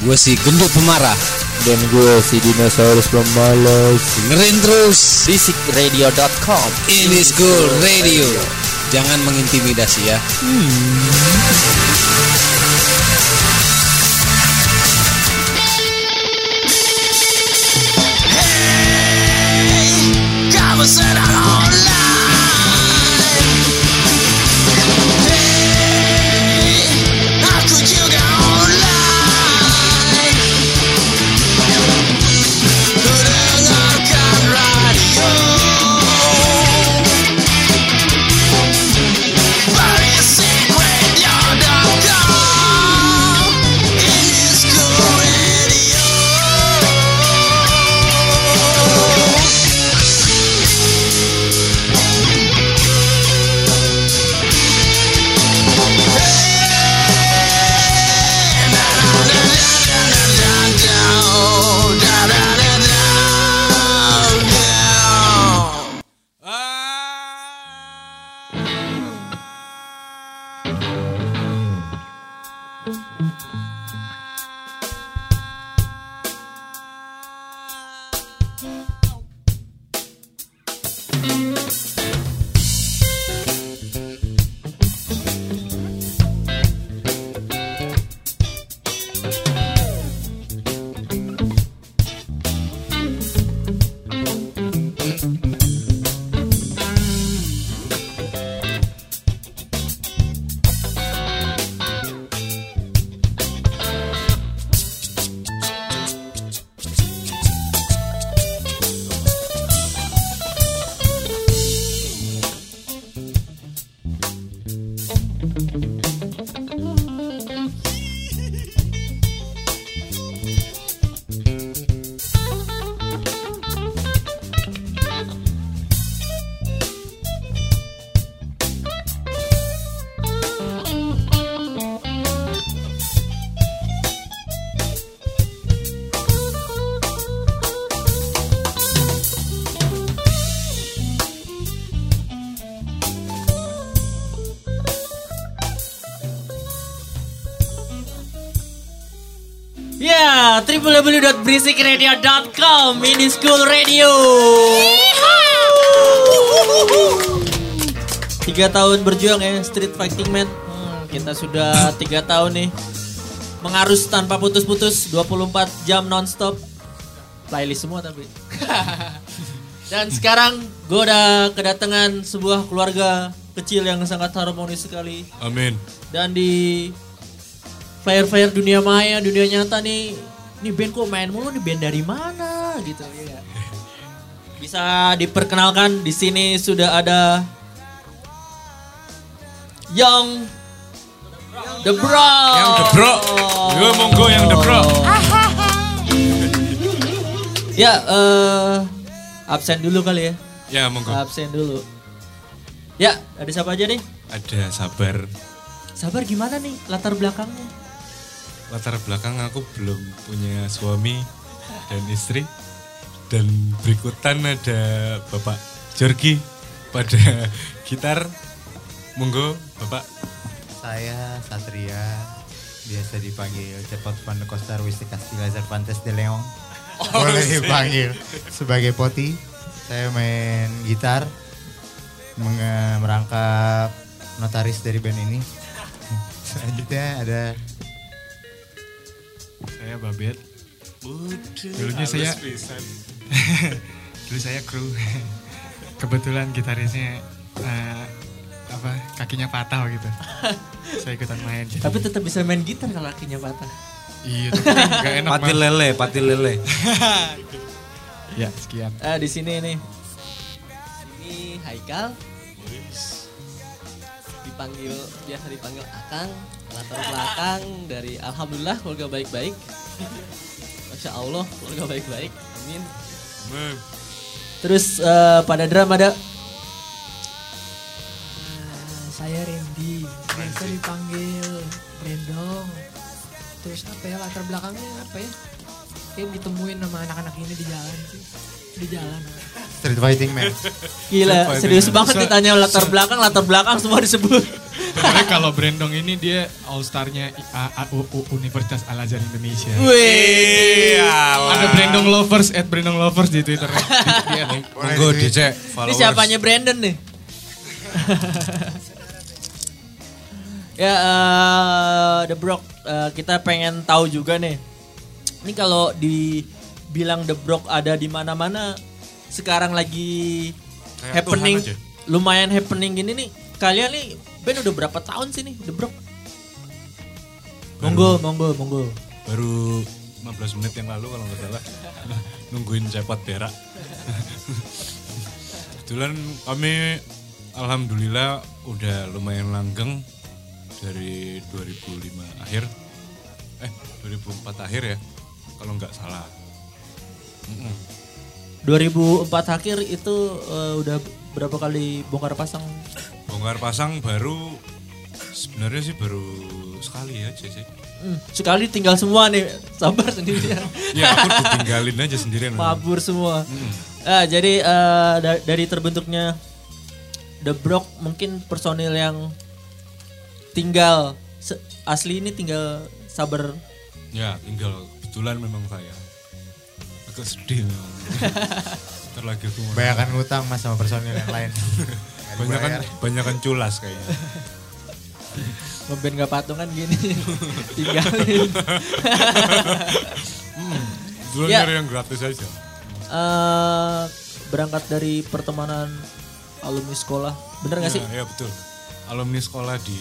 Gue si gendut pemarah. Dan gue si dinosaurus pemalas. Dengerin terus. Basikradio.com Ini School Radio. Jangan mengintimidasi ya. Ya, www.berisikradio.com Mini School Radio. Tiga tahun berjuang ya, Street Fighting Man. Hmm, kita sudah tiga tahun nih mengarus tanpa putus-putus 24 jam nonstop. Playlist semua tapi. Dan sekarang gue udah kedatangan sebuah keluarga kecil yang sangat harmonis sekali. Amin. Dan di flyer-flyer dunia maya, dunia nyata nih, nih band kok main mulu nih band dari mana gitu ya. Bisa diperkenalkan di sini sudah ada Young The Bro. Yang The Bro. Gue monggo yang The Bro. Ya, eh absen dulu kali ya. Ya monggo. Absen dulu. Ya, ada siapa aja nih? Ada sabar. Sabar gimana nih latar belakangnya? Latar belakang aku belum punya suami dan istri. Dan berikutan ada Bapak Jorgi pada gitar. Monggo Bapak. Saya Satria, biasa dipanggil Cepot Van Costa Ruiz de Castilla Cervantes de Leon. Boleh dipanggil sebagai Poti. Saya main gitar, merangkap notaris dari band ini. Selanjutnya ada Saya Babet. Dulunya saya dulu saya kru. Kebetulan gitarisnya eh, apa kakinya patah gitu. saya ikutan main. Jadi, Tapi tetap bisa main gitar kalau kakinya patah. iya, tapi nggak enak Pati Mas. lele, pati lele. Ya, sekian. Eh di sini nih. Ini Haikal. Dipanggil biasa dipanggil Akang. Latar belakang dari Alhamdulillah keluarga baik-baik. Masya Allah keluarga baik-baik. Amin. Amin. Terus eh, pada drum ada Ah, saya Randy, biasa dipanggil Brendong. Terus apa ya latar belakangnya apa ya? Kayak ditemuin sama anak-anak ini di jalan sih. Di jalan. Street Fighting Man. gila serius banget So- ditanya latar belakang latar belakang semua disebut. Sebenarnya kalau Brandong ini dia all star-nya Universitas Al Azhar Indonesia. Wih. Ada Brandong lovers at Brandong lovers di Twitter. Dia nih. Monggo dicek Ini followers. siapanya Brandon nih? ya, eh, The Brock, eh, kita pengen tahu juga nih. Ini kalau dibilang The Brock ada di mana-mana, sekarang lagi Kayak happening, lumayan happening gini nih. Kalian nih, Ben udah berapa tahun sih nih The Brock? Monggo, monggo, monggo. Baru 15 menit yang lalu kalau nggak salah. Nungguin cepot berak. Kebetulan kami alhamdulillah udah lumayan langgeng dari 2005 akhir. Eh, 2004 akhir ya. Kalau nggak salah. 2004 akhir itu eh, udah berapa kali bongkar pasang? Bongkar pasang baru sebenarnya sih baru sekali aja sih. Hmm, sekali tinggal semua nih, sabar sendirian. Ya aku ditinggalin aja sendirian. Mabur semua. Ah, jadi eh, da- dari terbentuknya The Brock mungkin personil yang tinggal asli ini tinggal sabar. Ya tinggal kebetulan memang saya. Agak sedih memang. Ntar lagi aku mau- Banyakan ngutang mas sama personil yang lain. Banyakan banyakan culas kayaknya. Ngeband gak patungan gini. Tinggalin. Dulu Ya. nyari yang gratis aja. Eh, berangkat dari pertemanan alumni sekolah. Bener gak sih? Ya, ya betul. Alumni sekolah di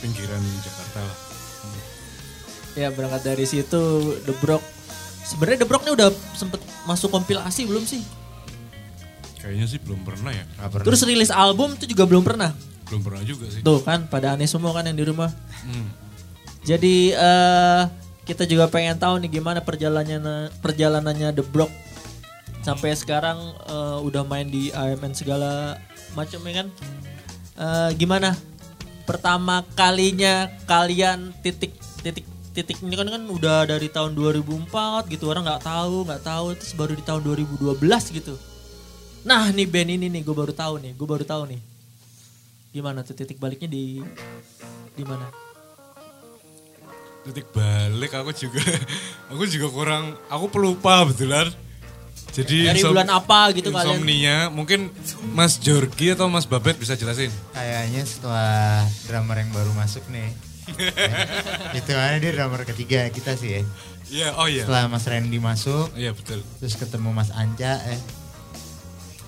pinggiran Jakarta lah. Ya berangkat dari situ The Brock. Sebenarnya The Brock ini udah sempet masuk kompilasi belum sih? Kayaknya sih belum pernah ya. Nggak pernah. Terus rilis album itu juga belum pernah. Belum pernah juga sih. Tuh kan pada aneh semua kan yang di rumah. Hmm. Jadi eh kita juga pengen tahu nih gimana perjalanannya perjalanannya The Brock sampai sekarang eh, udah main di AMN segala macam ya kan. Eh, gimana pertama kalinya kalian titik titik titik ini kan kan udah dari tahun 2004 gitu orang nggak tahu nggak tahu terus baru di tahun 2012 gitu. Nah nih band ini nih gue baru tahu nih gue baru tahu nih gimana tuh titik baliknya di di mana? Titik balik aku juga aku juga kurang aku pelupa betulan. Jadi Dari insom- bulan apa gitu kalian? insomnia mungkin Mas Jorgi atau Mas Babet bisa jelasin. Kayaknya setelah drummer yang baru masuk nih. Ya, itu mana dia drummer ketiga kita sih ya. Iya, oh iya. Setelah Mas Randy masuk, Iya betul. terus ketemu Mas Anca eh.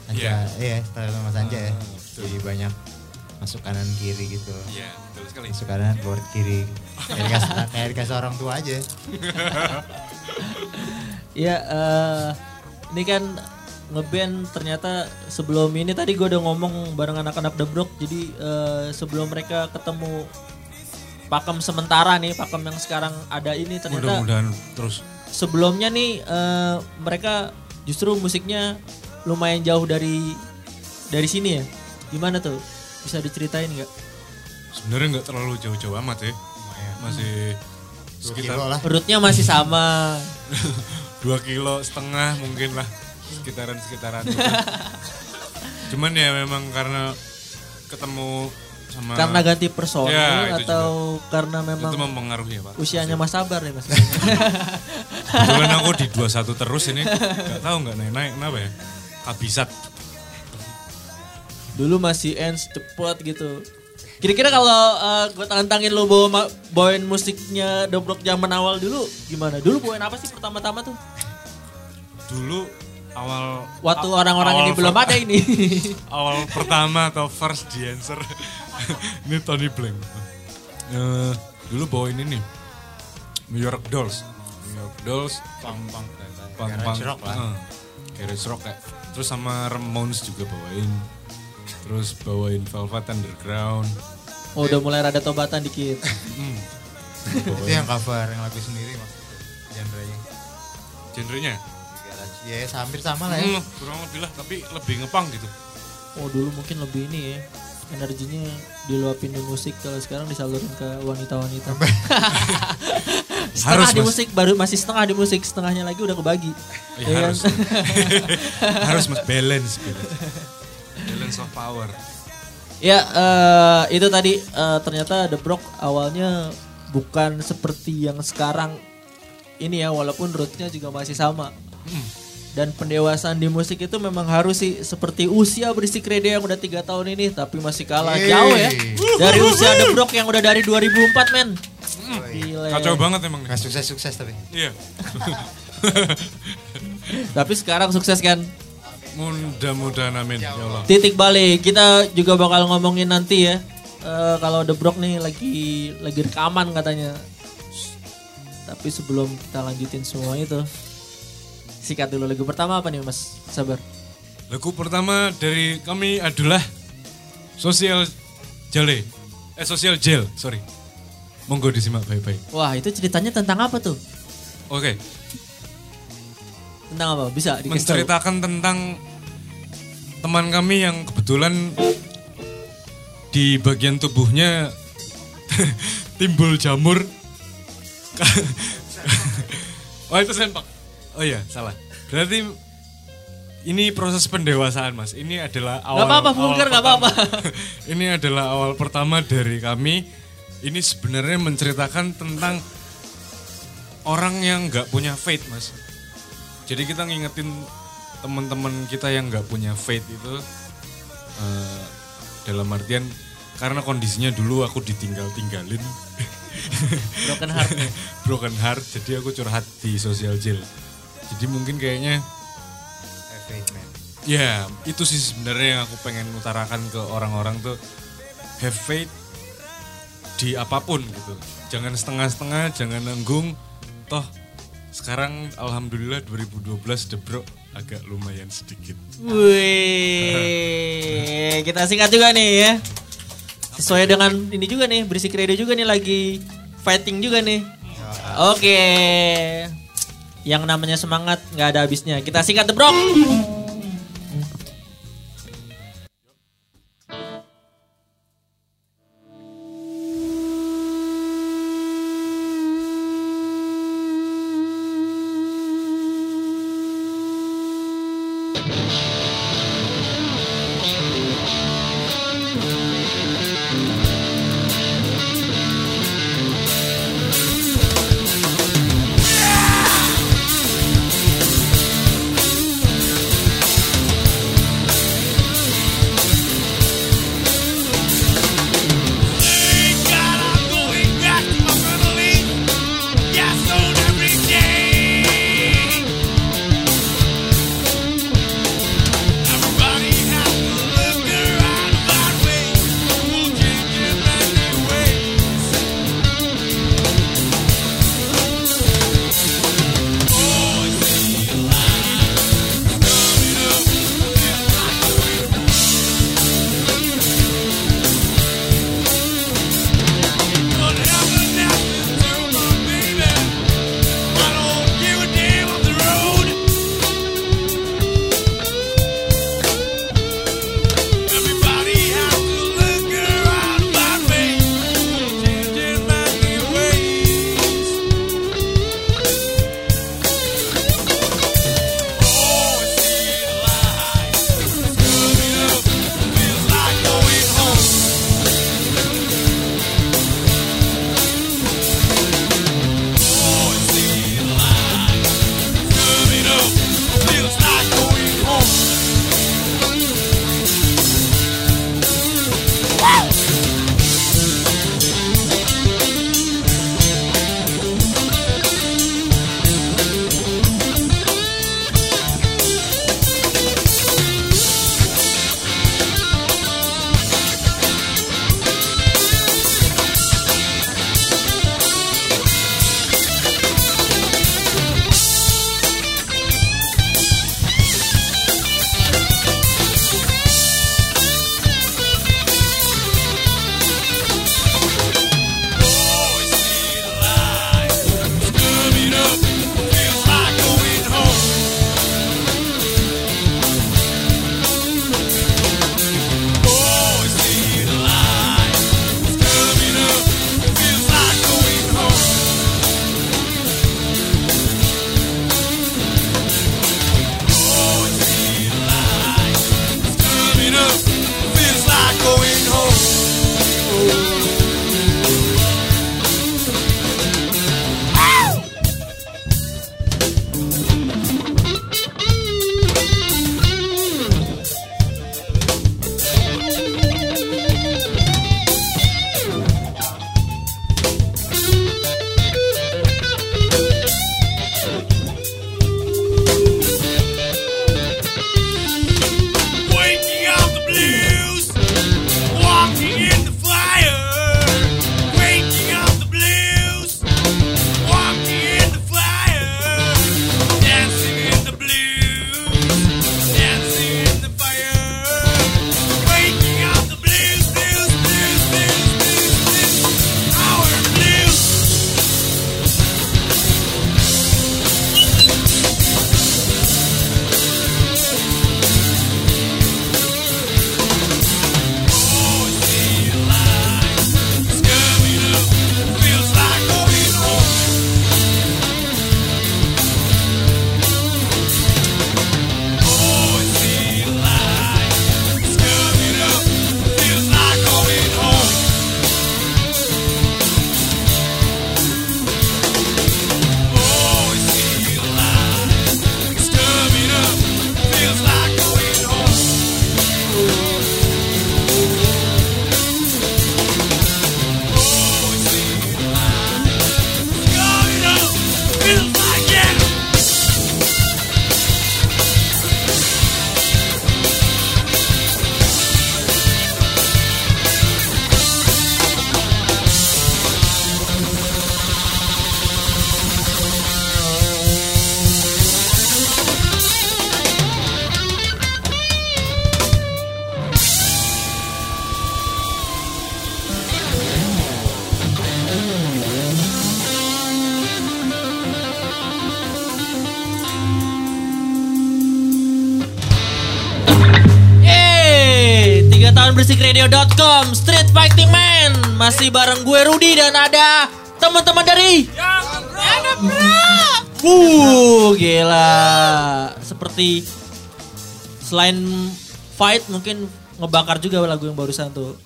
Anca, Iya. iya setelah ketemu Mas Anca ya. Ah, betul. Jadi banyak masuk kanan kiri gitu. Iya, betul sekali. Masuk kanan keluar kiri. Kayak dikasih, kayak dikasih orang tua aja. Iya, eh ini kan ngeband ternyata sebelum ini tadi gue udah ngomong bareng anak-anak The Brook. Jadi eh, sebelum mereka ketemu pakem sementara nih, pakem yang sekarang ada ini ternyata Mudah-mudahan terus sebelumnya nih eh, mereka justru musiknya lumayan jauh dari dari sini ya. Gimana tuh? Bisa diceritain nggak? sebenarnya nggak terlalu jauh-jauh amat ya. Masih Dua sekitar kilo lah. Rootnya masih sama. dua kilo setengah mungkin lah sekitaran sekitaran cuman ya memang karena ketemu sama Karena ganti personil Ya, atau karena memang itu mempengaruhi ya pak usianya Mas Sabar nih Mas. kebetulan aku di 21 terus ini nggak tahu nggak naik naik kenapa ya kabisat Dulu masih ends cepet gitu. Kira-kira kalau uh, gue tantangin lo bawa bawain musiknya Dobrok zaman awal dulu gimana? Dulu bawain apa sih pertama-tama tuh? dulu awal Waktu orang-orang ini belum ada ini. awal pertama atau first di answer ini Tony Blank Eh, dulu bawain ini New York Dolls New York Dolls pang pang pang Garage rock lah. garage rock kayak terus sama Ramones juga bawain terus bawain Velvet Underground oh, udah mulai rada tobatan dikit. hmm. Itu yang cover yang lagu sendiri mas. Genrenya. genrenya. Ya hampir sama lah ya. hmm, kurang lebih lah tapi lebih ngepang gitu Oh, dulu mungkin lebih ini ya. Energinya diluapin di musik kalau sekarang disalurin ke wanita-wanita. setengah Harus, di Mas. musik baru masih setengah di musik, setengahnya lagi udah kebagi. Ya, Ya kan? harus harus mas balance balance balance of power Ya, eh, itu tadi eh, ternyata The Brock awalnya bukan seperti yang sekarang ini ya, walaupun rootnya juga masih sama. Dan pendewasaan di musik itu memang harus sih seperti usia berisik radio yang udah tiga tahun ini, tapi masih kalah Yeay. jauh ya dari usia The Brock yang udah dari 2004 men. Gila. Kacau banget emang nih. Nggak sukses-sukses tapi. Iya. Tapi sekarang sukses kan. Mudah-mudahan amin ya Allah. Titik balik kita juga bakal ngomongin nanti ya. Eh, kalau The Brock nih lagi lagi rekaman katanya. Tapi sebelum kita lanjutin semua itu, sikat dulu lagu pertama apa nih Mas Sabar? Lagu pertama dari kami adalah Sosial Jale. Eh Sosial Jail, sorry. Monggo disimak baik-baik. Wah itu ceritanya tentang apa tuh? Oke, Tentang apa? Bisa dikasih tahu? menceritakan tentang teman kami yang kebetulan di bagian tubuhnya timbul jamur. oh itu sempak. Oh iya, salah. Berarti ini proses pendewasaan mas. Ini adalah awal. Gak apa-apa, vulgar gak apa-apa. ini adalah awal pertama dari kami. Ini sebenarnya menceritakan tentang orang yang nggak punya faith mas. Jadi kita ngingetin teman-teman kita yang nggak punya faith itu eh, dalam artian karena kondisinya dulu aku ditinggal-tinggalin Broken heart broken heart jadi aku curhat di sosial jail. Jadi mungkin kayaknya Have faith, man. Ya, itu sih sebenarnya yang aku pengen utarakan ke orang-orang tuh have faith di apa pun gitu. Jangan setengah-setengah, jangan nanggung. Toh sekarang alhamdulillah 2012 debrok agak lumayan sedikit. Wih, kita singkat juga nih ya. Sesuai dengan ini juga nih, berisik radio juga nih lagi fighting juga nih. Oke. Yang namanya semangat nggak ada habisnya. Kita singkat The Brock. musikradio.com Street Fighting Man. Masih bareng gue Rudi dan ada teman-teman dari Uh, gila. Seperti Selain fight mungkin ngebakar juga lagu yang barusan tuh.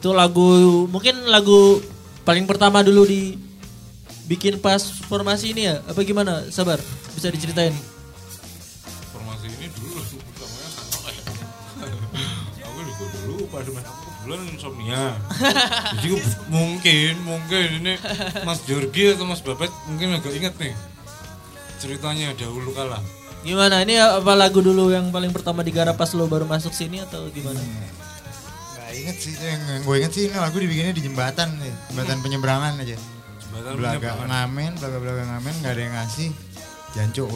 Itu lagu Mungkin lagu paling pertama dulu di Bikin pas formasi ini ya. Apa gimana? Sabar Bisa diceritain insomnia. Jadi mungkin mungkin ini Mas Jorgi atau Mas Babet mungkin agak inget nih ceritanya dahulu kala. Gimana ini apa lagu dulu yang paling pertama digarap pas lo baru masuk sini atau gimana? Gak inget sih, yang, yang gue inget sih ini lagu dibikinnya di jembatan nih, jembatan penyeberangan aja. Jembatan Belaga ngamen, belaga belaga ngamen, gak ada yang ngasih. Jancuk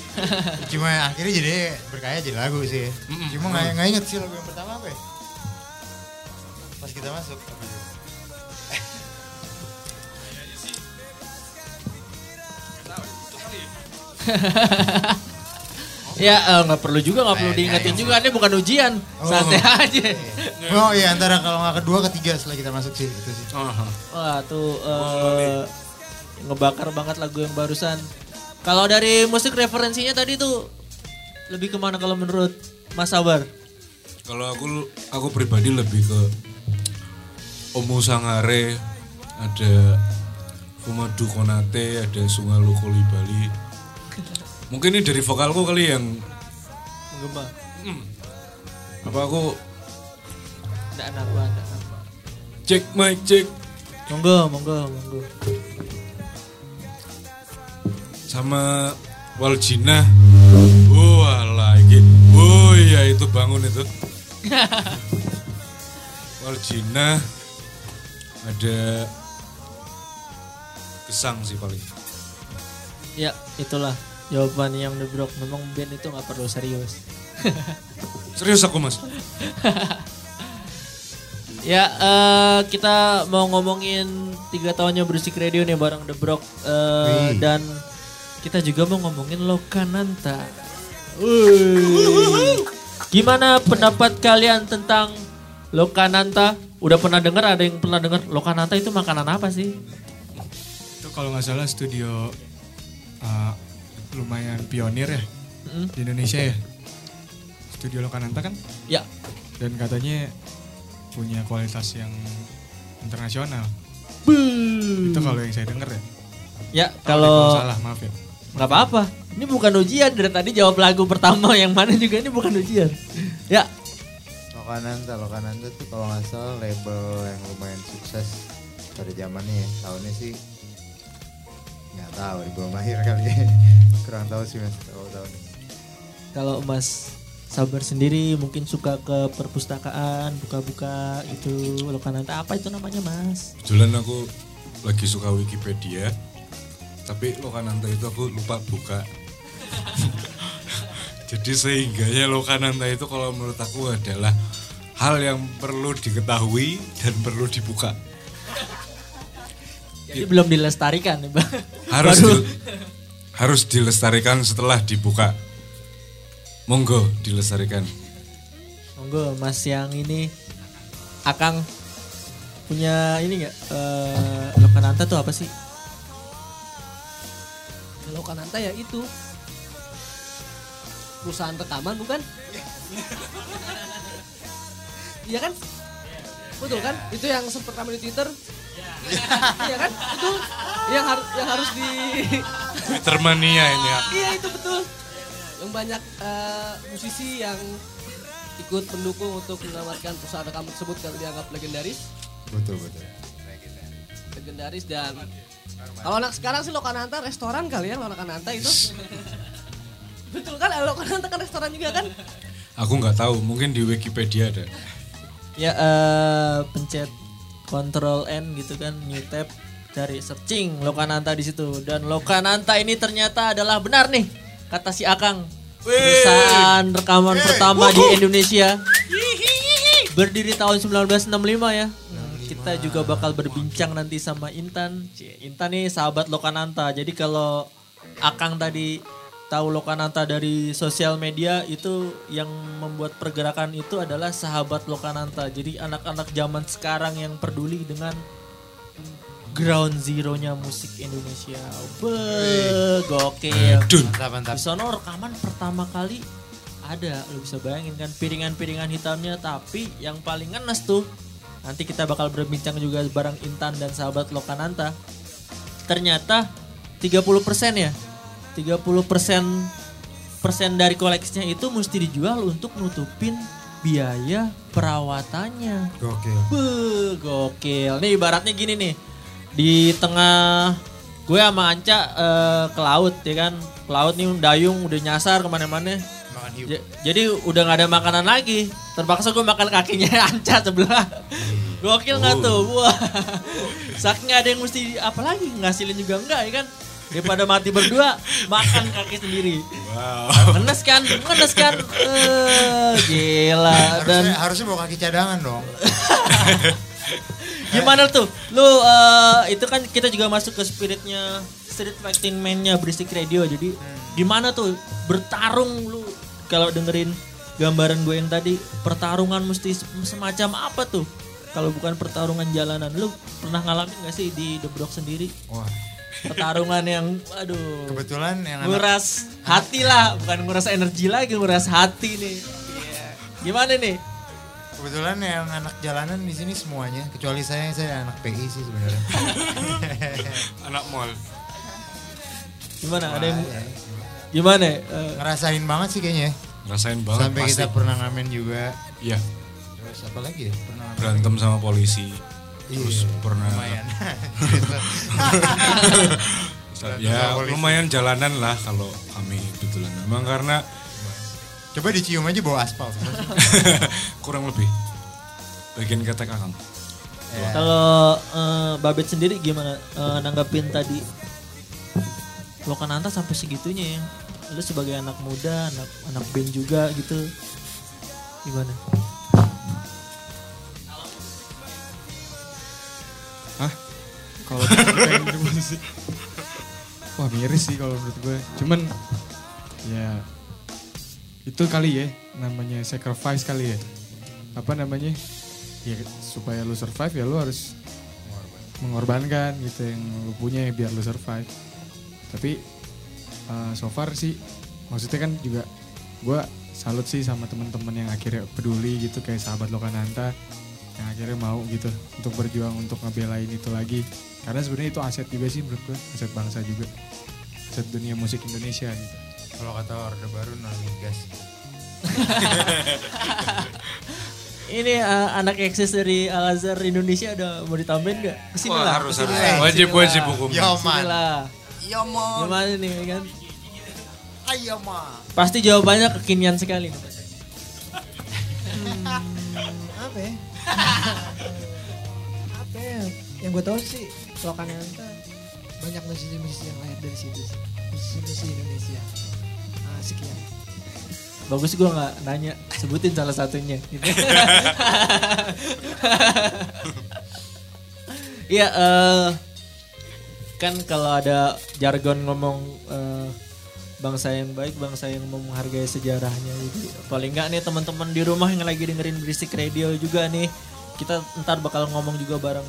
Cuma akhirnya jadi berkaya jadi lagu sih. Cuma gak, nggak inget sih lagu yang pertama apa ya? Pas kita masuk. ya? Eh, nggak perlu juga nggak perlu diingetin juga ini bukan ujian santai aja. Oh iya antara kalau nggak kedua ketiga setelah kita masuk sih itu sih. Aha. Wah tuh eh, ngebakar banget lagu yang barusan. Kalau dari musik referensinya tadi tuh lebih ke mana kalau menurut Mas Sabar? Kalau aku aku pribadi lebih ke Omo Sangare, ada Fumadu Konate, ada Sungalu Kolibali. Mungkin ini dari vokalku kali yang Menggema. apa aku Nggak napa, nggak napa. cek mic cek Monggo, monggo, monggo. sama Waljina. Wah lagi, oh iya itu bangun itu. Waljina ada gesang sih paling. Ya itulah jawaban yang The Brok. Memang band itu nggak perlu serius. Serius aku mas. Ya, eh, kita mau ngomongin tiga tahunnya bersih radio nih bareng The Brok Eh, Wih. dan kita juga mau ngomongin Lokananta. Wih. Gimana pendapat kalian tentang Lokananta? Udah pernah dengar? Ada yang pernah dengar Lokananta itu makanan apa sih? Itu kalau nggak salah studio uh, lumayan pionir ya Mm. di Indonesia ya. Studio Lokananta kan Ya, dan katanya punya kualitas yang internasional. Itu kalau yang saya dengar ya. ya Kalau kalau salah maaf ya. nggak apa-apa. Ini bukan ujian dari tadi jawab lagu pertama yang mana juga ini bukan ujian. Ya, Lokananta, Lokananta tuh kalau nggak salah label yang lumayan sukses pada zamannya ya. Tahunnya sih nggak tahu di belum lahir kali ya. Kurang tahu sih mas kalau tahun. Kalau Mas Sabar sendiri mungkin suka ke perpustakaan, buka-buka itu Lokananta apa itu namanya Mas? Kebetulan aku lagi suka Wikipedia, tapi Lokananta itu aku lupa buka. Jadi sehingganya Lokananta itu kalau menurut aku adalah hal yang perlu diketahui dan perlu dibuka. Jadi belum dilestarikan Bang. Harus Baru- di- harus dilestarikan setelah dibuka. Monggo dilestarikan. Monggo Mas yang ini Akang punya ini nggak eh, Lokananta tuh apa sih? Kalau Kananta ya itu perusahaan rekaman bukan? Iya kan? Betul kan? Itu yang sempat ramai di Twitter. Iya kan? Itu yang harus yang harus di Twittermania ini ya. Iya itu betul. Yang banyak eh, musisi yang ikut mendukung untuk menamatkan perusahaan rekaman tersebut karena dianggap legendaris. Betul betul. legendaris dan kalau anak sekarang sih Lokananta restoran kali ya Lokananta itu betul kan Lokananta kan restoran juga kan Aku nggak tahu, mungkin di Wikipedia ada. Ya eh, pencet Control N gitu kan new tab cari searching Lokananta di situ. Dan Lokananta ini ternyata adalah benar nih kata si Akang. Perusahaan rekaman pertama di Indonesia. Berdiri tahun 1965 ya. Kita juga bakal berbincang nanti sama Intan. Cie, Intan nih sahabat Lokananta. Jadi kalau Akang tadi tahu Lokananta dari sosial media itu yang membuat pergerakan itu adalah sahabat Lokananta. Jadi anak-anak zaman sekarang yang peduli dengan ground zero-nya musik Indonesia. Be, gokil. Mantap, mantap. Di sono rekaman pertama kali ada, lu bisa bayangin kan piringan-piringan hitamnya tapi yang paling ngenes tuh nanti kita bakal berbincang juga bareng Intan dan sahabat Lokananta. Ternyata 30% ya. 30% persen dari koleksinya itu mesti dijual untuk nutupin biaya perawatannya. Gokil. Beuh, gokil. Nih ibaratnya gini nih. Di tengah gue sama Anca eh, ke laut ya kan. Ke laut nih dayung udah nyasar ke mana-mana. Makan hiu. Ja- jadi udah nggak ada makanan lagi. Terpaksa gue makan kakinya Anca sebelah. Gokil nggak tuh? Wah. Saking ada yang mesti apa lagi ngasilin juga enggak ya kan? Daripada mati berdua, makan kaki sendiri. Wow. Ngenes kan? Ngenes kan? Eh, gila. Dan Harusnya, harusnya bawa kaki cadangan dong. Gimana tuh? Lu eh, itu kan kita juga masuk ke spiritnya Street Fighting Man-nya Berisik Radio. Jadi gimana tuh bertarung lu kalau dengerin gambaran gue yang tadi pertarungan mesti se- semacam apa tuh? Kalau bukan pertarungan jalanan, lu pernah ngalamin gak sih di The Block sendiri? Wah. Pertarungan yang, aduh, Kebetulan yang anak nguras hati lah, bukan nguras energi lagi, nguras hati nih. Iya. Gimana nih? kebetulan yang anak jalanan di sini semuanya kecuali saya saya anak PI sih sebenarnya. Anak mall. Gimana? Ada yang gimana? Eh, Ngerasain banget sih kayaknya. ya. Ngerasain banget Sampai pasti. kita pernah ngamen juga. Iya, Terus apa lagi ya? Pernah berantem sama polisi. Iya, Terus pernah lumayan. ya lumayan jalanan lah kalau kami kebetulan. Memang karena Coba dicium aja bawa aspal kurang lebih bagian kata kakang. Ya. Kalau eh, Babet sendiri gimana eh, nanggapin tadi Lokananta sampai segitunya ya. Lu sebagai anak muda, anak anak band juga gitu. Gimana? Kalau musik. Wah miris sih kalau menurut gue. Cuman ya itu kali ya namanya sacrifice kali ya. Apa namanya? Ya supaya lu survive ya lu harus mengorbankan gitu yang lu punya ya biar lu survive. Tapi uh, so far sih maksudnya kan juga gue salut sih sama teman-teman yang akhirnya peduli gitu kayak sahabat Lokananta yang akhirnya mau gitu untuk berjuang untuk ngebelain itu lagi karena sebenarnya itu aset juga sih menurut gue aset bangsa juga aset dunia musik Indonesia gitu Kalau kata orde baru non gas. Ini eh, anak eksis dari Al Azhar Indonesia ada mau ditambahin gak? Ke sini Wah, lah. harus, harus. Wajib, wajib hukum. Yo Ke sini man. lah. Yo man. Gimana nih ya kan? Ayo man. Pasti jawabannya kekinian sekali. apa ya? apa ya? Yang gue tahu sih Lokananta banyak musisi-musisi yang lahir dari situ sih. Musisi-musisi Indonesia. Asik ya. Bagus gue nggak nanya, sebutin salah satunya. Gitu. Iya, eh, kan kalau ada jargon ngomong eh, bangsa yang baik, bangsa yang menghargai sejarahnya. Jadi paling nggak nih teman-teman di rumah yang lagi dengerin berisik radio juga nih, kita ntar bakal ngomong juga bareng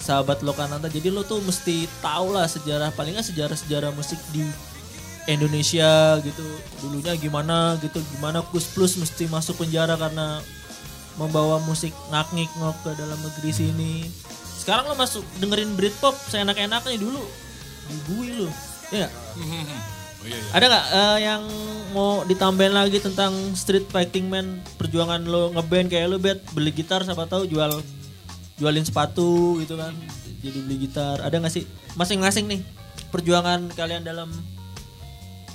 sahabat Lokananta. Jadi lo tuh mesti tahu lah sejarah, paling nggak sejarah-sejarah musik di Indonesia gitu dulunya gimana gitu gimana Kus Plus mesti masuk penjara karena membawa musik ngak ngok ke dalam negeri sini sekarang lo masuk dengerin Britpop saya enak-enaknya dulu dibui lo ya? Oh iya, iya. ada nggak eh, yang mau ditambahin lagi tentang Street Fighting Man perjuangan lo ngeband kayak lo bet beli gitar siapa tahu jual jualin sepatu gitu kan jadi beli gitar. Ada nggak sih masing-masing nih perjuangan kalian dalam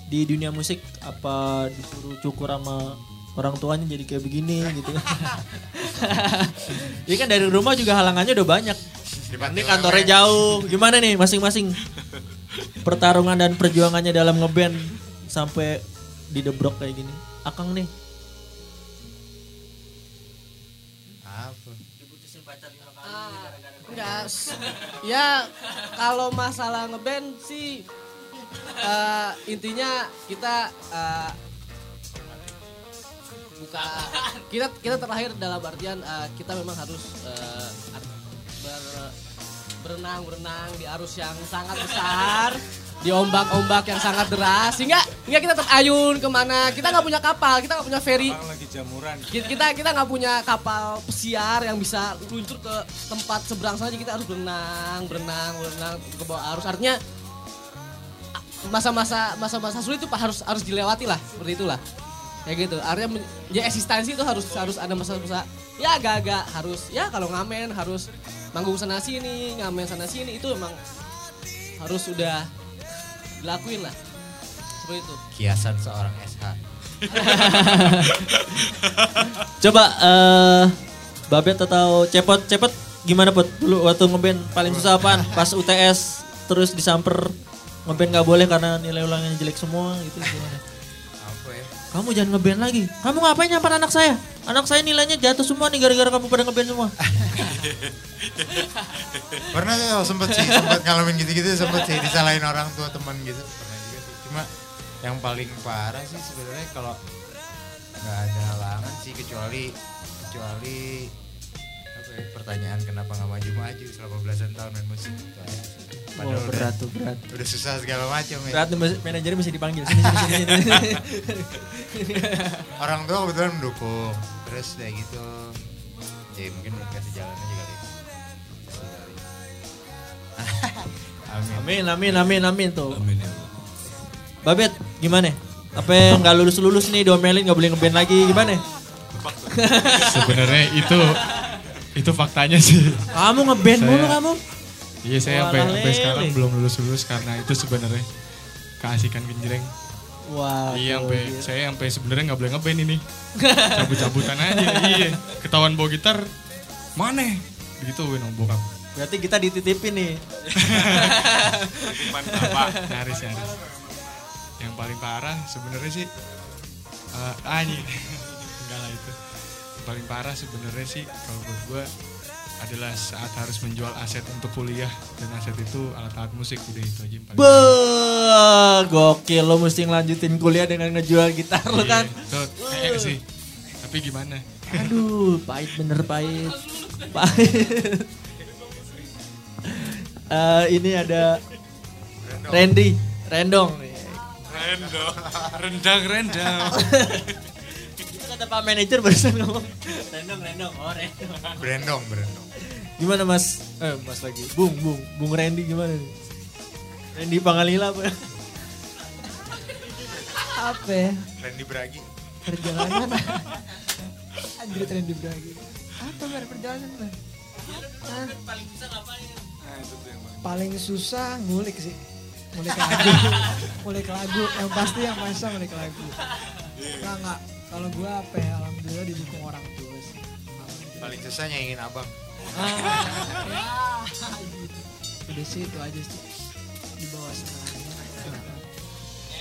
di dunia musik? Apa disuruh cukur sama orang tuanya jadi kayak begini gitu? Ini kan dari rumah juga halangannya udah banyak. Ini kantornya jauh. Gimana nih masing-masing? Pertarungan dan perjuangannya dalam ngeband sampai di debrok kayak gini. Akang nih Ya kalau masalah ngeband sih eh, intinya kita eh, buka kita kita terakhir dalam artian eh, kita memang harus ar- ber- berenang berenang di arus yang sangat besar di ombak-ombak yang sangat deras sehingga hingga kita terayun ke mana. Kita nggak punya kapal kita nggak punya ferry. Lagi jamuran. kita kita nggak punya kapal pesiar yang bisa luncur ke tempat seberang sana jadi kita harus berenang berenang berenang ke bawah arus. Artinya masa-masa masa-masa sulit itu pak harus harus dilewati lah. Seperti itulah. Kayak gitu. Artinya ya eksistensi itu harus harus ada masa-masa. Ya agak-agak harus ya kalau ngamen harus manggung sana sini ngamen sana sini itu emang harus sudah dilakuin lah seperti itu Kiasan seorang SH. Coba eh Babet atau Cepot, Cepot gimana Pot? Dulu waktu ngeband paling susah apaan? Pas UTS terus disamper ngeband nggak boleh karena nilai ulangnya jelek semua gitu gimana? Apa ya? Kamu jangan ngeband lagi. Kamu ngapain nyampar anak saya? Anak saya nilainya jatuh semua nih gara-gara kamu pada ngeband semua. Pernah sih oh, sempet sih, sempet ngalamin gitu-gitu sempet sih disalahin orang tua teman gitu. Pernah juga sih. Cuma yang paling parah sih sebenarnya kalau nggak ada halangan sih kecuali kecuali ya, pertanyaan kenapa nggak maju-maju selama belasan tahun main musik itu aja sih. Padahal Wah, berat udah, tuh berat. udah susah segala macam ya. Berat manajernya mesti dipanggil sini sini sini. sini. Orang tua kebetulan mendukung. Terus kayak gitu. Ya mungkin belum kasih jalan aja kali. Amin. Amin amin amin amin tuh. Amin ya. Babet gimana? Apa yang nggak lulus lulus nih diomelin nggak boleh ngeband lagi gimana? Sebenarnya itu itu faktanya sih. Kamu ngeband mulu kamu? Iya saya sampai sampai sekarang belum lulus lulus karena itu sebenarnya keasikan genjreng. Wah. iya sampai saya sampai sebenarnya nggak boleh ngeband ini. Cabut-cabutan aja. iya. Ketahuan bawa gitar mana? Begitu dong bokap. Berarti kita dititipin nih. Apa? Nyaris nyaris. Yang paling parah sebenarnya sih eh ah paling parah sebenarnya sih kalau buat gue adalah saat harus menjual aset untuk kuliah dan aset itu alat-alat musik udah itu aja yang paling Beuh, gokil lo mesti ngelanjutin kuliah dengan ngejual gitar lo kan. Itu kayak sih. Tapi gimana? Aduh, pahit bener pahit. Pahit. Eh, ini ada Randy, Rendong. Rendang, rendang, rendang. Kata Pak Manajer barusan ngomong. Rendong, Rendong, oh Rendong. Brandong, brandong. Gimana Mas? Eh, Mas lagi. Bung, Bung, Bung Randy gimana nih? Randy Pangalila apa? Apa ya? Randy Bragi. Perjalanan. Anjir Randy Bragi. Apa Bar perjalanan Bar? Hah? Paling susah ngulik sih. Ngulik lagu. ngulik lagu. Yang pasti yang masa ngulik lagu. Enggak enggak. Kalau gua apa ya? Alhamdulillah didukung orang tua sih. Alhamdulillah. Paling susah nyanyiin abang. Ah, ya. Udah sih itu aja sih. Di bawah segalanya.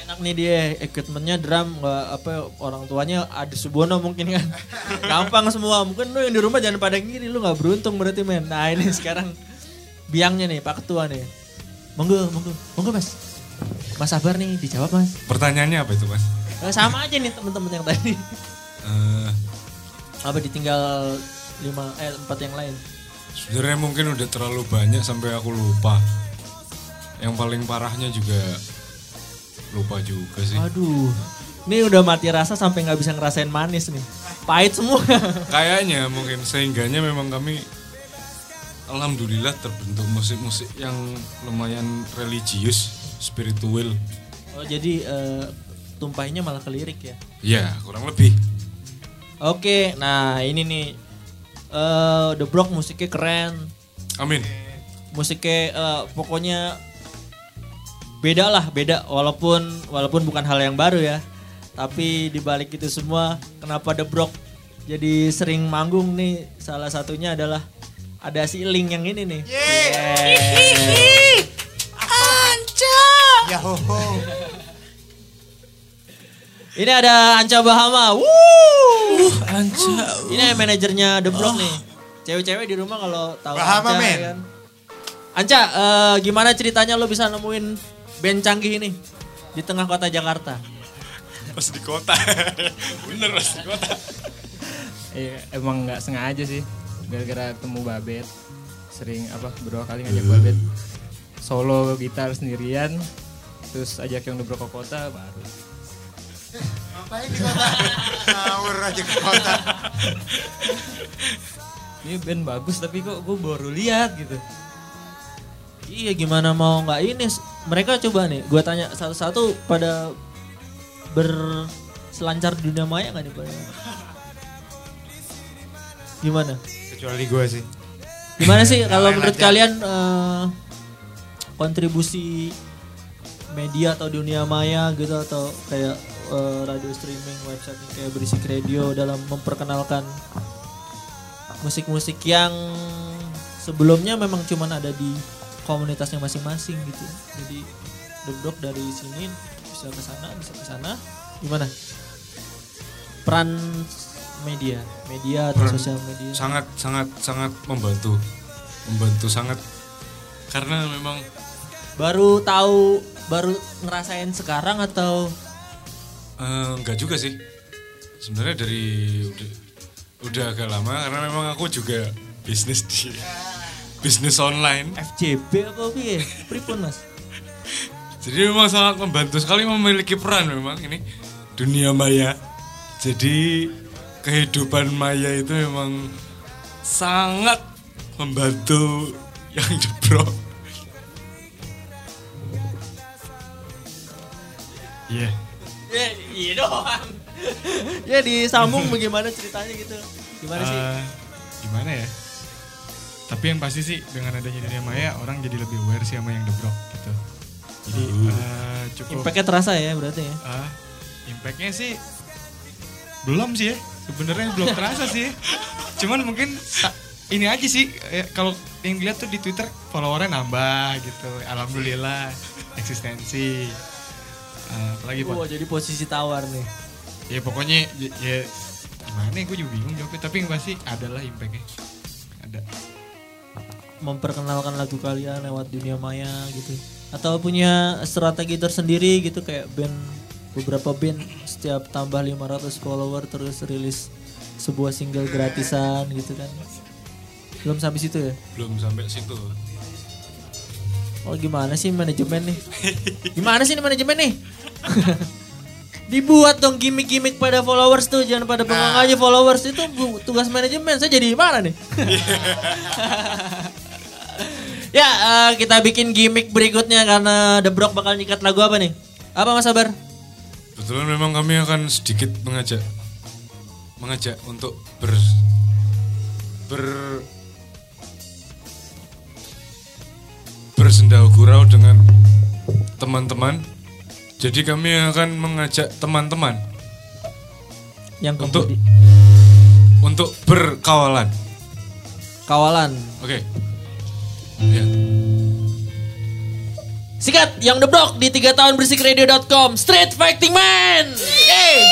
Enak nih dia equipmentnya drum nggak apa orang tuanya ada Subono mungkin kan gampang semua mungkin lu yang di rumah jangan pada ngiri lu nggak beruntung berarti men nah ini sekarang biangnya nih Pak Ketua nih monggo monggo monggo mas Mas sabar nih dijawab mas. Pertanyaannya apa itu mas? Eh, sama aja nih temen-temen yang tadi. Eh, apa ditinggal lima eh empat yang lain? Sebenarnya mungkin udah terlalu banyak sampai aku lupa. Yang paling parahnya juga lupa juga sih. aduh. Ini udah mati rasa sampai nggak bisa ngerasain manis nih. Pahit semua. Kayaknya mungkin sehingganya memang kami alhamdulillah terbentuk musik-musik yang lumayan religius, spiritual. oh jadi eh, tumpahnya malah ke lirik ya Ya, kurang lebih. Oke, nah ini nih eh The Block musiknya keren, Amin. musiknya eh, pokoknya beda lah, beda walaupun walaupun bukan hal yang baru ya. Tapi di balik itu semua, kenapa The Block jadi sering manggung nih? Salah satunya adalah ada si Ling yang ini nih. Yeah. Ya ho ho. Ini ada Anca Bahama. Wuh, Anca. Ini manajernya The Block nih. Cewek-cewek di rumah kalau tahu Bahama, Anca, men. ya kan. Anca, eh, gimana ceritanya lo bisa nemuin band canggih ini di tengah kota Jakarta. Pas di kota. Bener pas di kota. Iya, emang nggak sengaja sih. Gara-gara ketemu Babet. Sering apa beberapa kali ngajak Babet solo gitar sendirian. Terus ajak yang udah ke kota baru. Ngapain di kota? Ngawur aja ke kota. Ini band bagus tapi kok gue baru lihat gitu. Iya gimana mau nggak ini? Mereka coba nih, gue tanya satu-satu pada berselancar di dunia maya nggak nih pada? Gimana? Kecuali gue sih. Gimana sih kalau menurut aja. kalian eh, kontribusi media atau dunia maya gitu atau kayak eh, radio streaming, website yang kayak berisik radio dalam memperkenalkan musik-musik yang sebelumnya memang cuman ada di komunitasnya masing-masing gitu. Jadi dok dari sini bisa ke sana, bisa ke sana. Gimana? Peran media, media atau Peran sosial media. Sangat sangat sangat membantu. Membantu sangat karena memang Baru tahu, baru ngerasain sekarang atau eh, enggak juga sih. Sebenarnya dari udah, udah agak lama karena memang aku juga bisnis di bisnis online. FJB apa piye? Pripun Mas? Jadi memang sangat membantu sekali memiliki peran memang ini dunia maya. Jadi kehidupan maya itu memang sangat membantu yang jebrok. Iya. Ya, iya doang. ya disambung bagaimana ceritanya gitu. Gimana sih? Eh, gimana ya? Tapi yang pasti sih dengan adanya dunia maya orang jadi lebih aware sih sama yang debrok gitu. Jadi eh, cukup Impactnya terasa ya berarti ya. Ah, impactnya sih belum sih ya. Sebenarnya belum terasa sih. Cuman mungkin ini aja sih eh, kalau yang dilihat tuh di Twitter followernya nambah gitu. Alhamdulillah eksistensi. Ah, apalagi? Wah, jadi posisi tawar nih. Ya pokoknya ya, ya gimana ya gue juga bingung jawabnya. Tapi yang pasti adalah impactnya. Ada. Memperkenalkan lagu kalian lewat dunia maya gitu. Atau punya strategi tersendiri gitu kayak band beberapa band setiap tambah 500 follower terus rilis sebuah single gratisan gitu kan. Belum sampai situ ya? Belum sampai situ. Oh gimana sih manajemen nih? Gimana sih ini manajemen nih? Dibuat dong gimmick-gimmick pada followers tuh, jangan pada bengong aja followers itu tugas manajemen. Saya jadi mana nih? ya eh, kita bikin gimmick berikutnya karena The Brock bakal nyikat lagu apa nih? Apa Mas Sabar? Kebetulan memang kami akan sedikit mengajak mengajak untuk ber ber bersendau gurau dengan teman-teman. Jadi kami akan mengajak teman-teman Yang untuk kembali- untuk berkawalan. kawalan. Oke. Ya. Sikat yang The Brock di 3 tahun bersikradio.com Street Fighting Man. Yeay.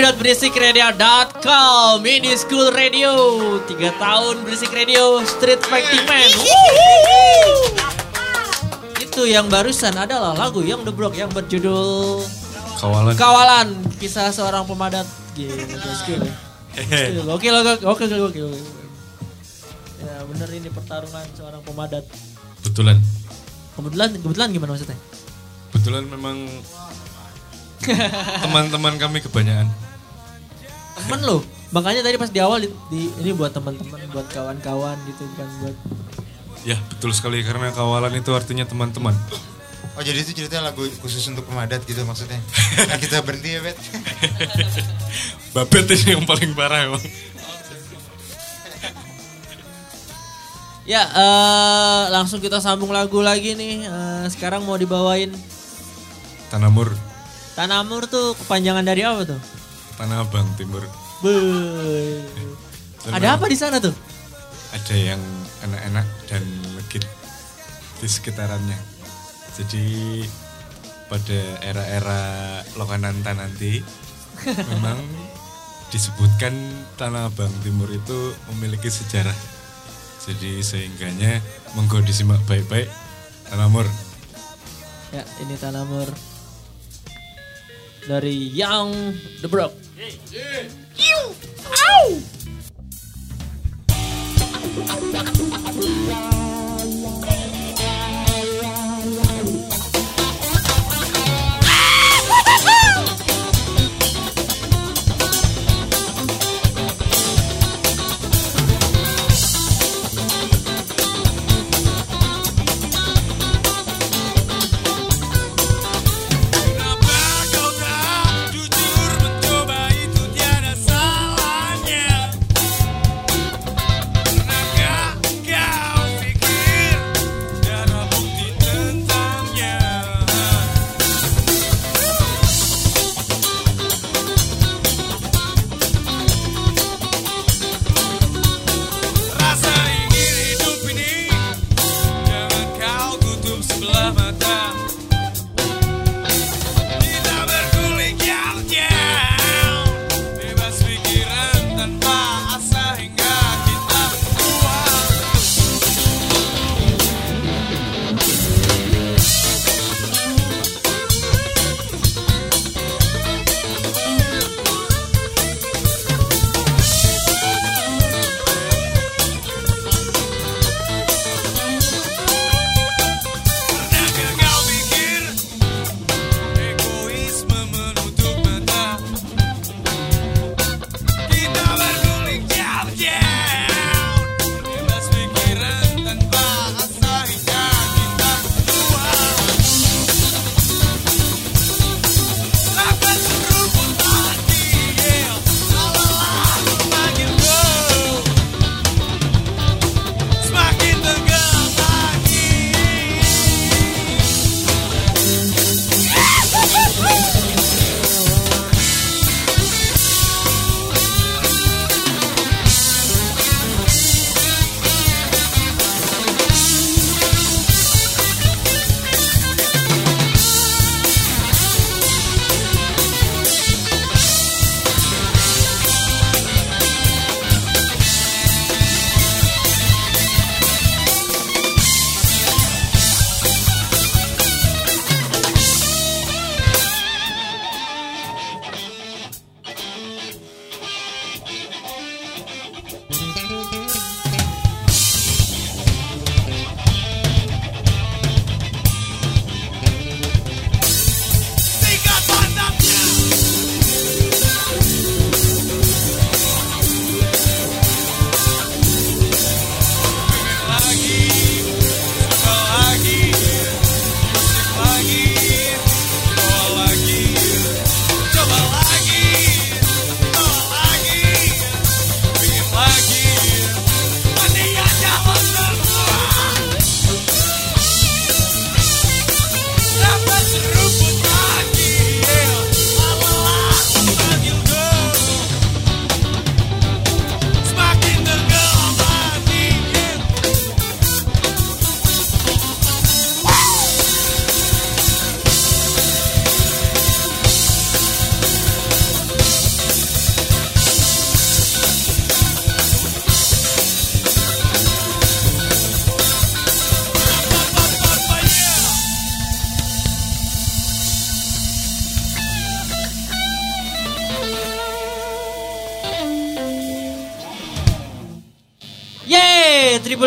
www.berisikradio.com Ini School Radio Tiga tahun Berisik Radio Street Fighting Man Itu yang barusan adalah lagu yang The Brock yang berjudul Kawalan. Kawalan Kisah seorang pemadat Gila, skill. Oke, oke, oke, oke. Ya bener ini pertarungan seorang pemadat. Betulan. Kebetulan, kebetulan gimana maksudnya? Betulan memang teman-teman kami kebanyakan. Temen lo, makanya tadi pas di awal di, di- ini buat teman-teman, buat kawan-kawan gitu kan buat. Ya betul sekali karena kawalan itu artinya teman-teman. Oh jadi itu ceritanya lagu khusus untuk pemadat gitu maksudnya. Nah, kita berhenti ya Bet. Babet ini yang paling parah emang. Ya, eh, langsung kita sambung lagu lagi nih. Eh, sekarang mau dibawain Tanamur, Tanamur tuh kepanjangan dari apa tuh? Tanah Abang Timur. Beuh. Ada apa di sana tuh? Ada yang enak-enak dan legit di sekitarannya. Jadi pada era-era Lokananta nanti memang disebutkan Tanah Abang Timur itu memiliki sejarah. Jadi sehingganya monggo disimak baik-baik Tanamur. Ya, ini Tanamur dari Young The Brock. Kau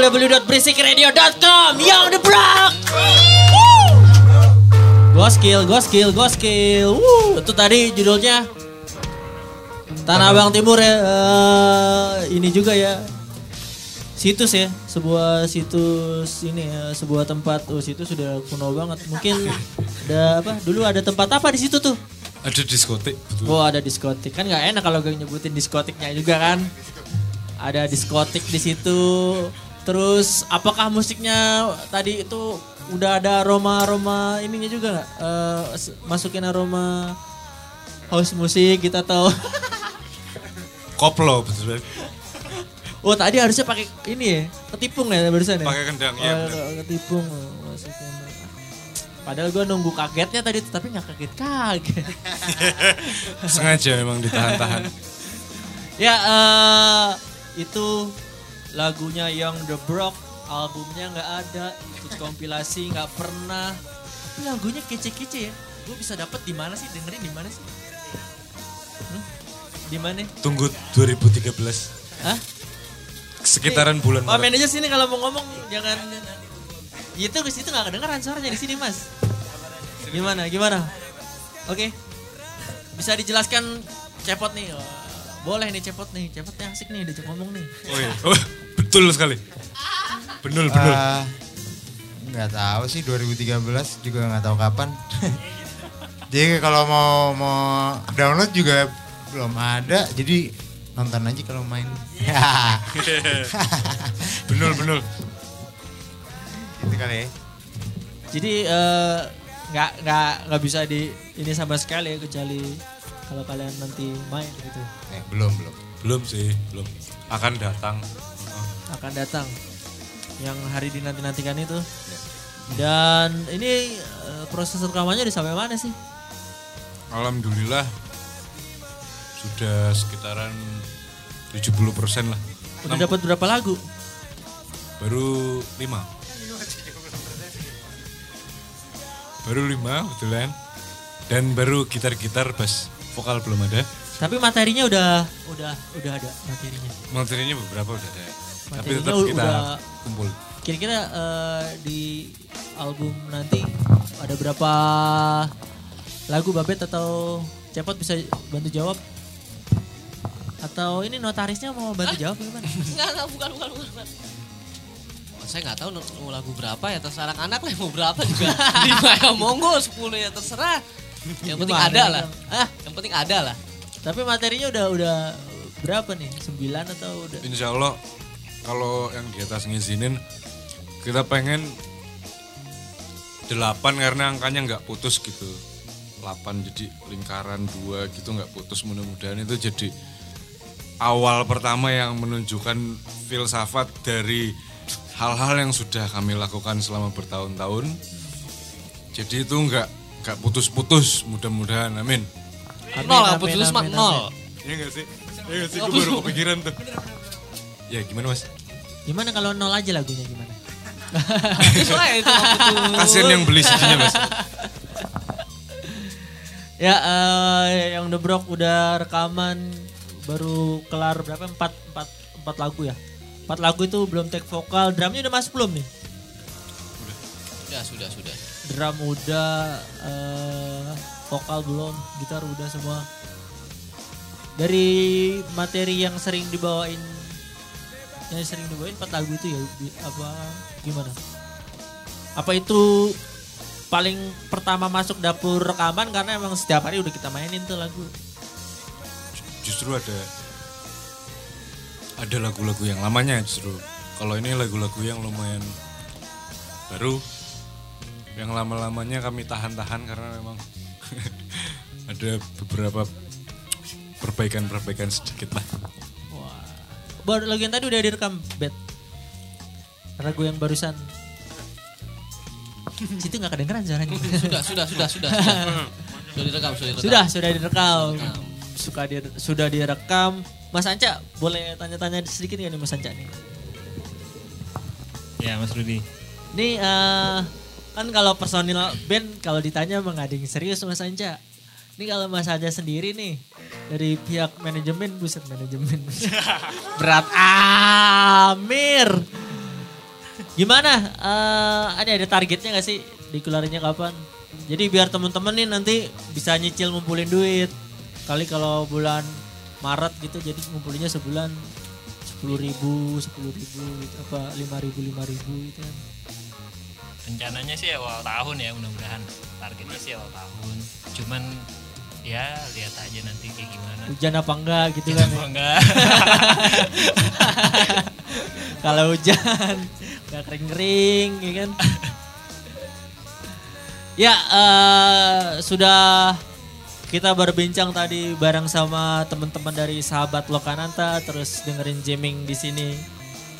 www.berisikradio.com the Block. Goskill, goskill, goskill. Wuh, itu tadi judulnya Tanah Abang Timur ya. Eh, ini juga ya. Situs ya, sebuah situs ini ya, sebuah tempat. Oh, situ sudah kuno banget. Mungkin ada apa? Dulu ada tempat apa di situ tuh? Ada diskotik. Betul. Oh ada diskotik kan nggak enak kalau gue nyebutin diskotiknya juga kan. Ada diskotik di situ. Terus apakah musiknya tadi itu udah ada aroma-aroma ininya juga nggak? S- masukin aroma house musik kita tahu. Koplo betul. oh tadi harusnya pakai ini ya, ketipung ya barusan ya. Pakai kendang, iya, Oh, ketipung oh, masukin. Padahal gue nunggu kagetnya tadi tapi nggak kaget-kaget. Sengaja memang ditahan-tahan. Ya eh itu lagunya Young the Brock, albumnya nggak ada, ikut kompilasi nggak pernah. Tapi lagunya kece-kece ya. Gue bisa dapet di mana sih? Dengerin di mana sih? Hmm? Di mana? Tunggu 2013. Hah? Sekitaran bulan Pak manajer sini kalau mau ngomong jangan itu ke situ nggak kedengeran suaranya di sini mas. Gimana? Gimana? Oke. Bisa dijelaskan cepot nih. Boleh nih cepot nih. Cepotnya asik nih diajak ngomong nih. Oh iya. Oh, betul sekali. Benul, benul. Eh, nggak tahu sih 2013 juga nggak tahu kapan. jadi kalau mau mau download juga belum ada. Jadi nonton aja kalau main. benul, benul. Gitu kali ya. Jadi eh, nggak nggak nggak bisa di ini sama sekali ya kecuali kalau kalian nanti main gitu Eh, belum belum. Belum sih, belum. Akan datang. akan datang yang hari dinanti nantikan itu. Dan ini eh, proses rekamannya udah sampai mana sih? Alhamdulillah sudah sekitaran 70% lah. Udah dapat berapa lagu? Baru 5. Baru 5 kebetulan. Dan baru gitar-gitar bass vokal belum ada. Tapi materinya udah udah udah ada materinya. Materinya beberapa udah ada. Tapi Materinya tetap kita udah- kumpul. Kira-kira eh, di album nanti ada berapa lagu Babet atau Cepot bisa bantu jawab? Atau ini notarisnya mau bantu jawab gimana? Enggak, enggak, bukan, bukan, bukan. bukan. Saya nggak tahu mau lagu berapa ya, terserah anak-anak lah mau berapa juga. Lima ya monggo, sepuluh ya terserah. Yang penting ada lah. Bang? Ah, Yang penting ada lah. tapi materinya udah udah berapa nih? Sembilan atau udah? Insya Allah kalau yang di atas ngizinin kita pengen delapan karena angkanya nggak putus gitu. 8 jadi lingkaran dua gitu nggak putus mudah-mudahan itu jadi awal pertama yang menunjukkan filsafat dari hal-hal yang sudah kami lakukan selama bertahun-tahun. Jadi itu nggak nggak putus-putus mudah-mudahan amin. Amin, nol, amin, putus mah amin, nol. Iya nggak sih? Iya nggak sih? Gue baru kepikiran tuh. Ya gimana mas? Gimana kalau nol aja lagunya gimana? Kasian yang beli CD-nya mas. Ya, eh, yang The Brock udah rekaman baru kelar berapa? Empat, empat, empat lagu ya. Empat lagu itu belum take vokal, drumnya udah masuk belum nih? Sudah, sudah, sudah. Drum udah, eh, vokal belum, gitar udah semua. Dari materi yang sering dibawain, yang sering dibawain empat lagu itu ya, apa gimana? Apa itu paling pertama masuk dapur rekaman karena emang setiap hari udah kita mainin tuh lagu. Justru ada ada lagu-lagu yang lamanya justru. Kalau ini lagu-lagu yang lumayan baru, yang lama-lamanya kami tahan-tahan karena memang ada beberapa perbaikan-perbaikan sedikit lah. Baru lagu yang tadi udah direkam, Bet. Lagu yang barusan. Situ nggak kedengeran suaranya. Sudah, sudah, sudah, sudah. Sudah, sudah direkam, sudah direkam. Sudah, sudah direkam. Suka di, sudah direkam. Mas Anca, boleh tanya-tanya sedikit nggak nih Mas Anca nih? Ya Mas Rudi. Nih eh, kan kalau personil band kalau ditanya yang serius Mas Anca. Ini kalau Mas Anca sendiri nih dari pihak manajemen, buset manajemen. Berat Amir. Gimana? Eh, ada ada targetnya gak sih? Dikeluarinnya kapan? Jadi biar temen-temen nih nanti bisa nyicil ngumpulin duit. Kali kalau bulan Maret gitu jadi ngumpulinnya sebulan sepuluh ribu, sepuluh ribu gitu apa lima ribu lima ribu gitu kan. Rencananya sih awal tahun ya mudah-mudahan targetnya sih awal tahun cuman ya lihat aja nanti kayak gimana Hujan apa enggak gitu kan? Apa ya. enggak Kalau hujan nggak kering-kering ya kan. ya eh, sudah kita berbincang tadi bareng sama teman-teman dari sahabat Lokananta terus dengerin jamming di sini.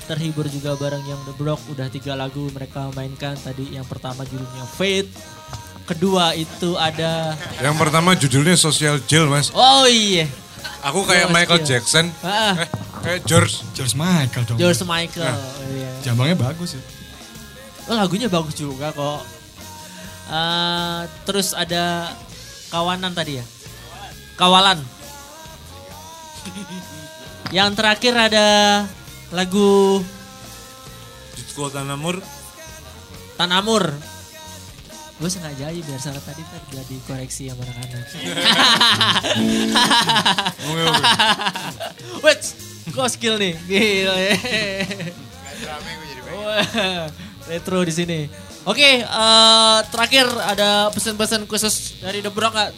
Terhibur juga bareng yang The Block udah tiga lagu mereka mainkan tadi yang pertama judulnya Fate. Kedua itu ada Yang pertama judulnya Social Jail mas. Oh iya. Aku kayak Social Michael Jail. Jackson. Ah, Eh, kayak George. George Michael dong. George Michael. Iya. Jambangnya bagus ya. Oh, lagunya bagus juga kok. Eh, terus ada kawanan tadi ya. Kawalan. Yang terakhir ada lagu Jutsko Tanamur. Tanamur. Gue sengaja aja biar salah tadi ntar biar dikoreksi sama anak-anak. Wait, kok skill nih? Gila. Wah, retro di sini. Oke, eh, terakhir ada pesan-pesan khusus dari The Brock nggak?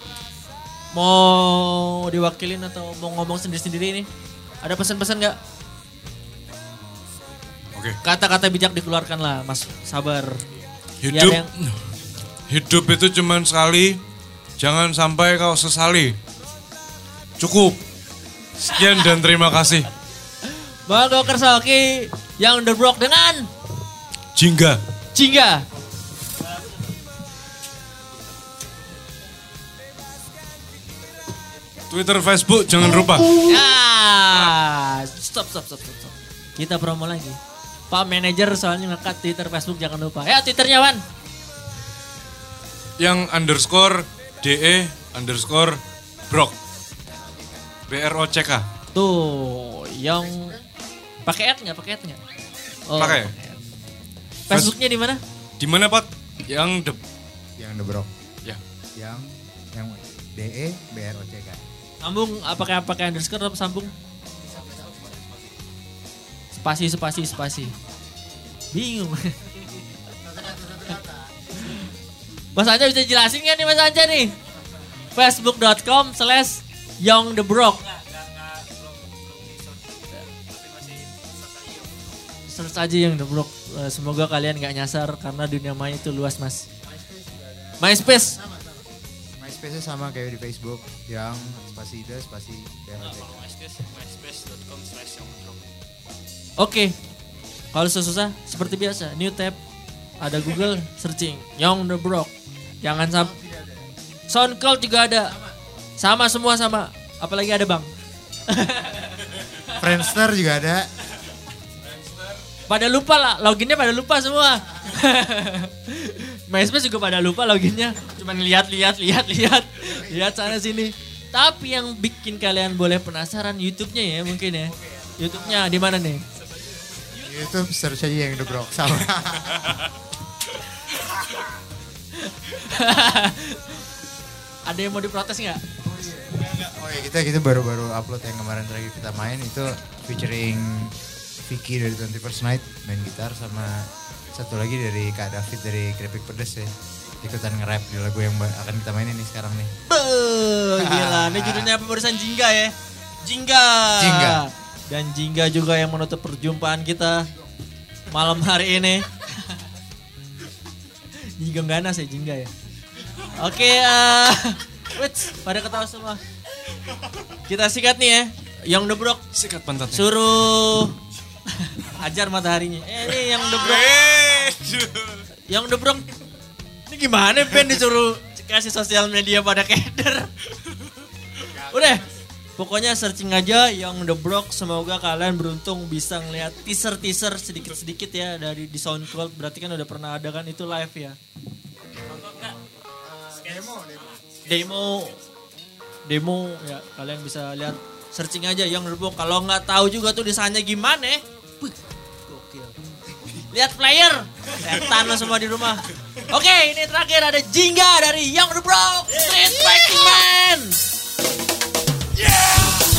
Mau diwakilin atau mau ngomong sendiri-sendiri nih? Ada pesan-pesan nggak? Oke. Kata-kata bijak dikeluarkan lah, Mas. Sabar. Hidup yang- hidup itu cuman sekali. Jangan sampai kau sesali. Cukup. Sekian dan terima kasih. Bang Doker Salki yang The Brock dengan Jingga. Jingga. Twitter, Facebook jangan lupa. Ya, stop, stop, stop, stop. Kita promo lagi. Pak manajer soalnya ngekat Twitter, Facebook jangan lupa. Ya, Twitternya Wan. Yang underscore DE underscore Brok. B R O C K. Tuh, yang pakai ad nggak? Pakai ad nggak? Oh, Pakai. Facebooknya di mana? Di mana Pak? Yang the Yang The Brok. ya. Yang yang DE BR OCK. Sambung apakah pakai underscore atau sambung? Spasi, spasi, spasi. Bingung. Mas Anja bisa jelasin nggak nih Mas Anja nih? Facebook.com slash Young the Broke. Search aja yang The Broke. Eh, Semoga kalian nggak nyasar karena dunia maya itu luas mas. MySpace. MySpace sama kayak di Facebook yang spasi ide spasi BR OCK. Kalau susah seperti biasa, new tab ada Google searching Young the Broke. Jangan sampai SoundCloud juga ada. Sama semua sama. Apalagi ada Bang. Friendster juga ada. Pada lupa lah, loginnya pada lupa semua. MySpace juga pada lupa loginnya. Cuman lihat, lihat, lihat, lihat. Lihat sana sini. Tapi yang bikin kalian boleh penasaran YouTube-nya ya mungkin ya. YouTube-nya di mana nih? YouTube search aja yang The Brok sama. Ada yang mau diprotes nggak? Oh ya kita kita baru-baru upload yang kemarin terakhir kita main itu featuring Vicky dari 21st Night main gitar sama satu lagi dari Kak David dari Krepik Pedes ya ikutan nge-rap di lagu yang akan kita mainin nih sekarang nih. Beuh, gila. Ini judulnya apa barusan Jingga ya? Jingga. Jingga. Dan Jingga juga yang menutup perjumpaan kita malam hari ini. Jingga ganas ya Jingga ya. Oke, eh wait, pada ketawa semua. Kita sikat nih ya. Yang debrok Sikat pantatnya. suruh ajar mataharinya. Eh, ini yang debrok. Yang debrok. Ini gimana Ben disuruh kasih sosial media pada keder. Udah. Pokoknya searching aja yang The Block. Semoga kalian beruntung bisa ngeliat teaser-teaser sedikit-sedikit ya dari di SoundCloud. Berarti kan udah pernah ada kan itu live ya. Demo, demo. Demo, ya kalian bisa lihat searching aja yang The Block. Kalau nggak tahu juga tuh desainnya gimana? Gokil. Lihat player, setan semua di rumah. Oke, ini terakhir ada Jingga dari Young The Block Street Fighting Man. Yeah!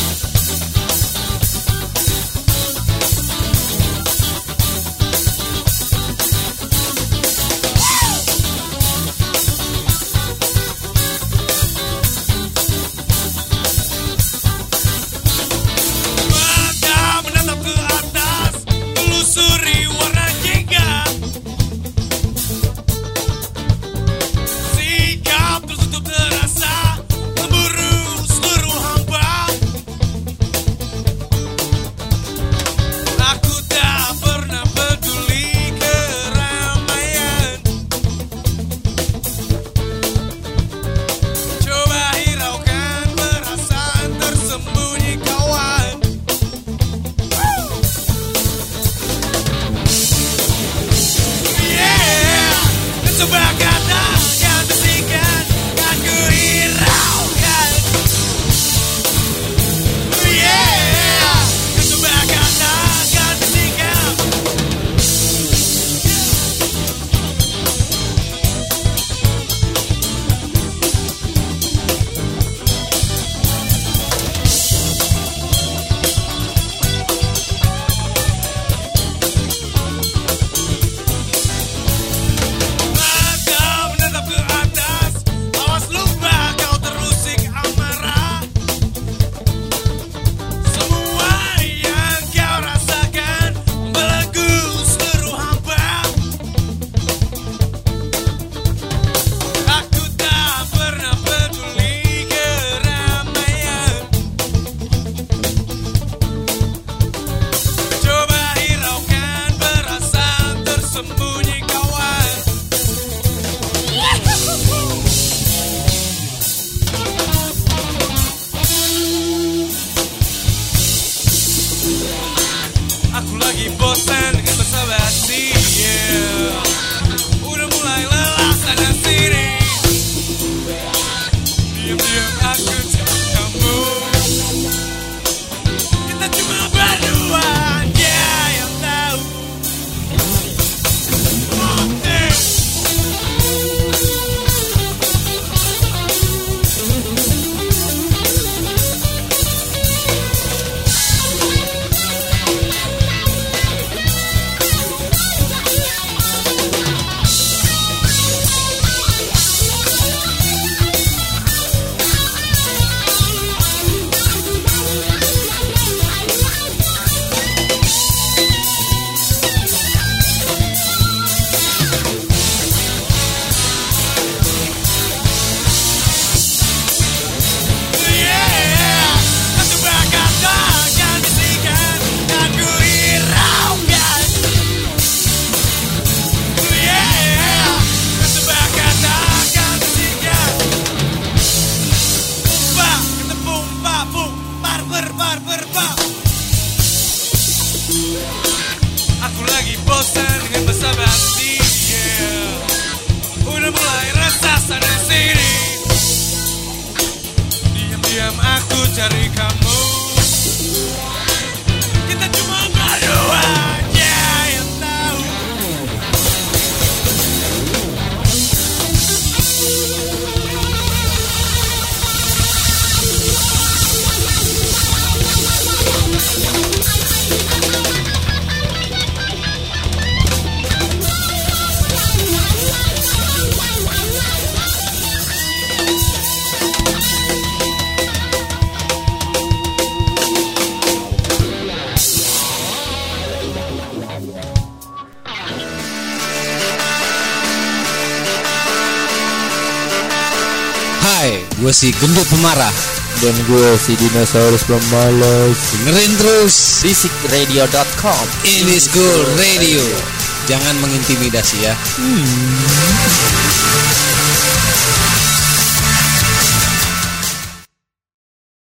si gendut pemarah. Dan gue si dinosaurus pemalas dengerin terus. Bisikradio.com ini school radio. Jangan mengintimidasi ya. Hmm.